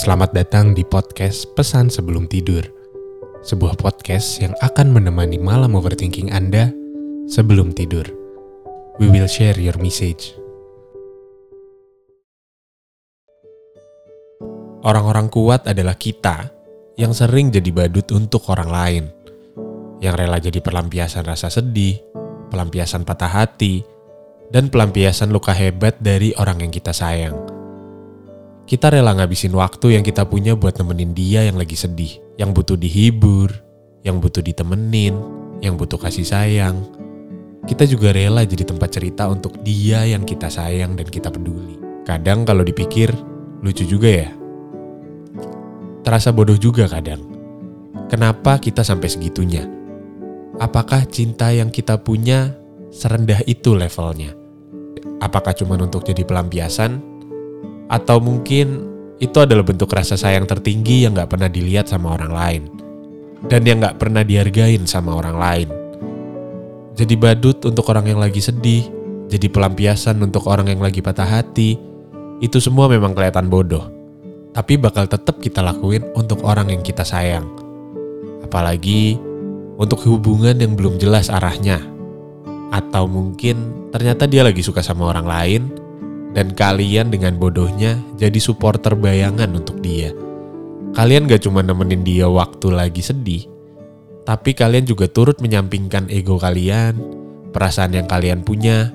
Selamat datang di podcast Pesan Sebelum Tidur. Sebuah podcast yang akan menemani malam overthinking Anda sebelum tidur. We will share your message. Orang-orang kuat adalah kita yang sering jadi badut untuk orang lain. Yang rela jadi pelampiasan rasa sedih, pelampiasan patah hati, dan pelampiasan luka hebat dari orang yang kita sayang. Kita rela ngabisin waktu yang kita punya buat nemenin dia yang lagi sedih, yang butuh dihibur, yang butuh ditemenin, yang butuh kasih sayang. Kita juga rela jadi tempat cerita untuk dia yang kita sayang dan kita peduli. Kadang kalau dipikir, lucu juga ya. Terasa bodoh juga kadang. Kenapa kita sampai segitunya? Apakah cinta yang kita punya serendah itu levelnya? Apakah cuma untuk jadi pelampiasan? Atau mungkin itu adalah bentuk rasa sayang tertinggi yang gak pernah dilihat sama orang lain. Dan yang gak pernah dihargain sama orang lain. Jadi badut untuk orang yang lagi sedih, jadi pelampiasan untuk orang yang lagi patah hati, itu semua memang kelihatan bodoh. Tapi bakal tetap kita lakuin untuk orang yang kita sayang. Apalagi untuk hubungan yang belum jelas arahnya. Atau mungkin ternyata dia lagi suka sama orang lain, dan kalian dengan bodohnya jadi supporter bayangan untuk dia. Kalian gak cuma nemenin dia waktu lagi sedih, tapi kalian juga turut menyampingkan ego kalian, perasaan yang kalian punya,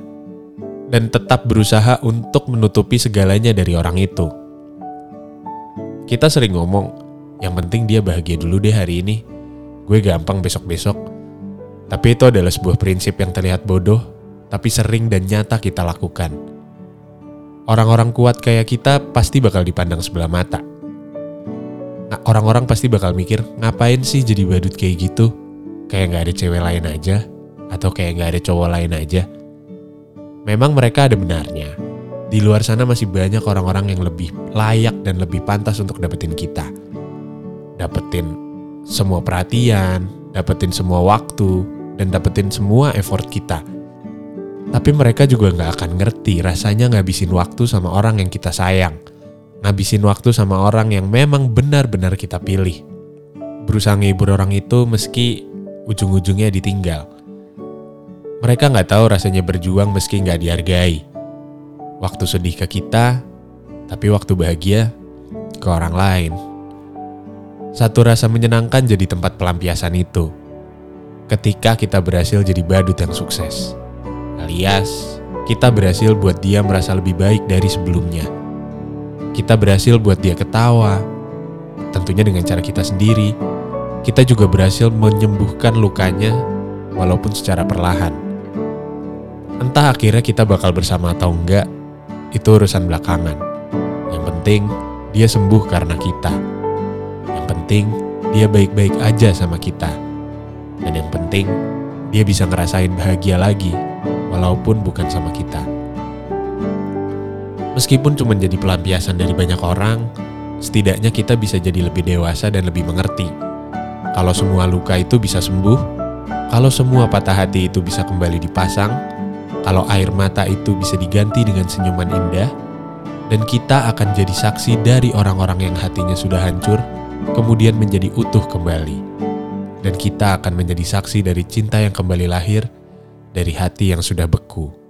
dan tetap berusaha untuk menutupi segalanya dari orang itu. Kita sering ngomong, yang penting dia bahagia dulu deh hari ini. Gue gampang besok-besok. Tapi itu adalah sebuah prinsip yang terlihat bodoh, tapi sering dan nyata kita lakukan. Orang-orang kuat kayak kita pasti bakal dipandang sebelah mata. Nah, orang-orang pasti bakal mikir, ngapain sih jadi badut kayak gitu? Kayak gak ada cewek lain aja? Atau kayak gak ada cowok lain aja? Memang mereka ada benarnya. Di luar sana masih banyak orang-orang yang lebih layak dan lebih pantas untuk dapetin kita. Dapetin semua perhatian, dapetin semua waktu, dan dapetin semua effort kita. Tapi mereka juga gak akan ngerti rasanya ngabisin waktu sama orang yang kita sayang. Ngabisin waktu sama orang yang memang benar-benar kita pilih. Berusaha ngehibur orang itu meski ujung-ujungnya ditinggal. Mereka nggak tahu rasanya berjuang meski nggak dihargai. Waktu sedih ke kita, tapi waktu bahagia ke orang lain. Satu rasa menyenangkan jadi tempat pelampiasan itu. Ketika kita berhasil jadi badut yang sukses. Alias, kita berhasil buat dia merasa lebih baik dari sebelumnya. Kita berhasil buat dia ketawa, tentunya dengan cara kita sendiri. Kita juga berhasil menyembuhkan lukanya, walaupun secara perlahan. Entah akhirnya kita bakal bersama atau enggak, itu urusan belakangan. Yang penting, dia sembuh karena kita. Yang penting, dia baik-baik aja sama kita. Dan yang penting, dia bisa ngerasain bahagia lagi, walaupun bukan sama kita. Meskipun cuma jadi pelampiasan dari banyak orang, setidaknya kita bisa jadi lebih dewasa dan lebih mengerti. Kalau semua luka itu bisa sembuh, kalau semua patah hati itu bisa kembali dipasang, kalau air mata itu bisa diganti dengan senyuman indah, dan kita akan jadi saksi dari orang-orang yang hatinya sudah hancur, kemudian menjadi utuh kembali. Dan kita akan menjadi saksi dari cinta yang kembali lahir dari hati yang sudah beku.